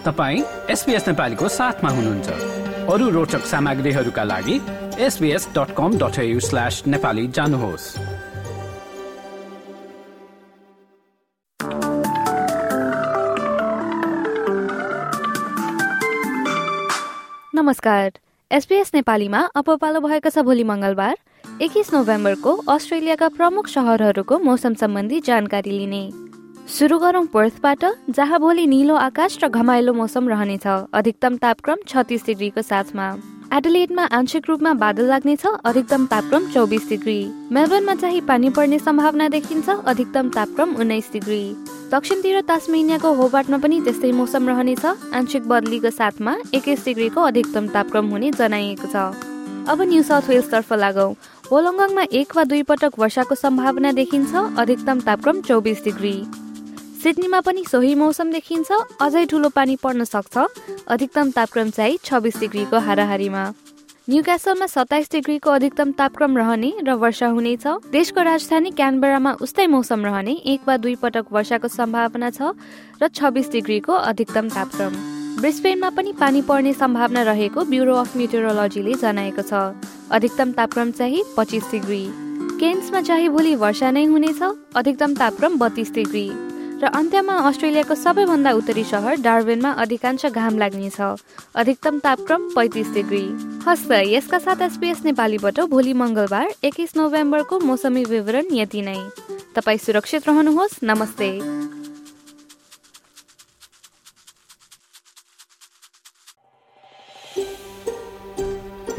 तपाईँ एसपिएस नेपालीको साथमा हुनुहुन्छ। अरू रोचक सामग्रीहरूका लागि SBS dot com dot slash Nepali जानुहोस्। नमस्कार। एसपिएस नेपालीमा अब पालो भएको छ भोलि मङ्गलबार एक्काइस नोभेम्बरको अस्ट्रेलियाका प्रमुख सहरहरूको मौसम सम्बन्धी जानकारी लिने। सुरु गरौँ पर्थबाट जहाँ भोलि निलो आकाश र घमाइलो मौसम रहनेछ। अधिकतम तापक्रम छत्तिस डिग्रीको साथमा। एडलेडमा आंशिक रूपमा बादल लाग्नेछ अधिकतम तापक्रम चौबिस डिग्री। मेलबर्नमा चाहिँ पानी पर्ने सम्भावना देखिन्छ अधिकतम तापक्रम उन्नाइस डिग्री। दक्षिणतिर तास्मेनियाको होबार्टमा पनि त्यस्तै मौसम रहनेछ। आंशिक बदलीको साथमा एक्काइस डिग्रीको अधिकतम तापक्रम हुने जनाइएको छ। अब न्यू साउथ वेल्सतर्फ लागौँ। वोलङ्गङमा एक वा दुई पटक वर्षाको सम्भावना देखिन्छ अधिकतम तापक्रम चौबिस डिग्री। सिडनीमा पनि सोही मौसम देखिन्छ अझै ठुलो पानी पर्न सक्छ। अधिकतम तापक्रम चाहिँ छब्बिस डिग्रीको हाराहारीमा। न्यू क्यासलमा सत्ताइस डिग्रीको अधिकतम तापक्रम रहने र वर्षा हुनेछ। देशको राजधानी क्यानबेरामा उस्तै मौसम रहने एक वा दुई पटक वर्षाको सम्भावना छ र छब्बिस डिग्रीको अधिकतम तापक्रम। ब्रिस्बेनमा पनि पानी पर्ने सम्भावना रहेको ब्युरो अफ मेटेरोलोजीले जनाएको छ। अधिकतम तापक्रम चाहिँ पच्चिस डिग्री। केन्समा चाहिँ भोलि वर्षा नै हुनेछ अधिकतम तापक्रम बत्तीस डिग्री। र अन्त्यमा अस्ट्रेलियाको सबैभन्दा उत्तरी सहर डार्बिनमा अधिकांश घाम लाग्नेछ। अधिकतम तापक्रम पैँतिस डिग्री। हस्त यसका साथ एसपिएस नेपालीबाट भोलि मङ्गलबार एक्काइस नोभेम्बरको मौसमी विवरण यति नै। तपाईँ सुरक्षित रहनुहोस्। नमस्ते।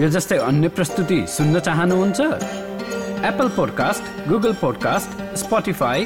यो जस्तै अन्य प्रस्तुति सुन्न चाहनुहुन्छ? Apple podcast Google podcast Spotify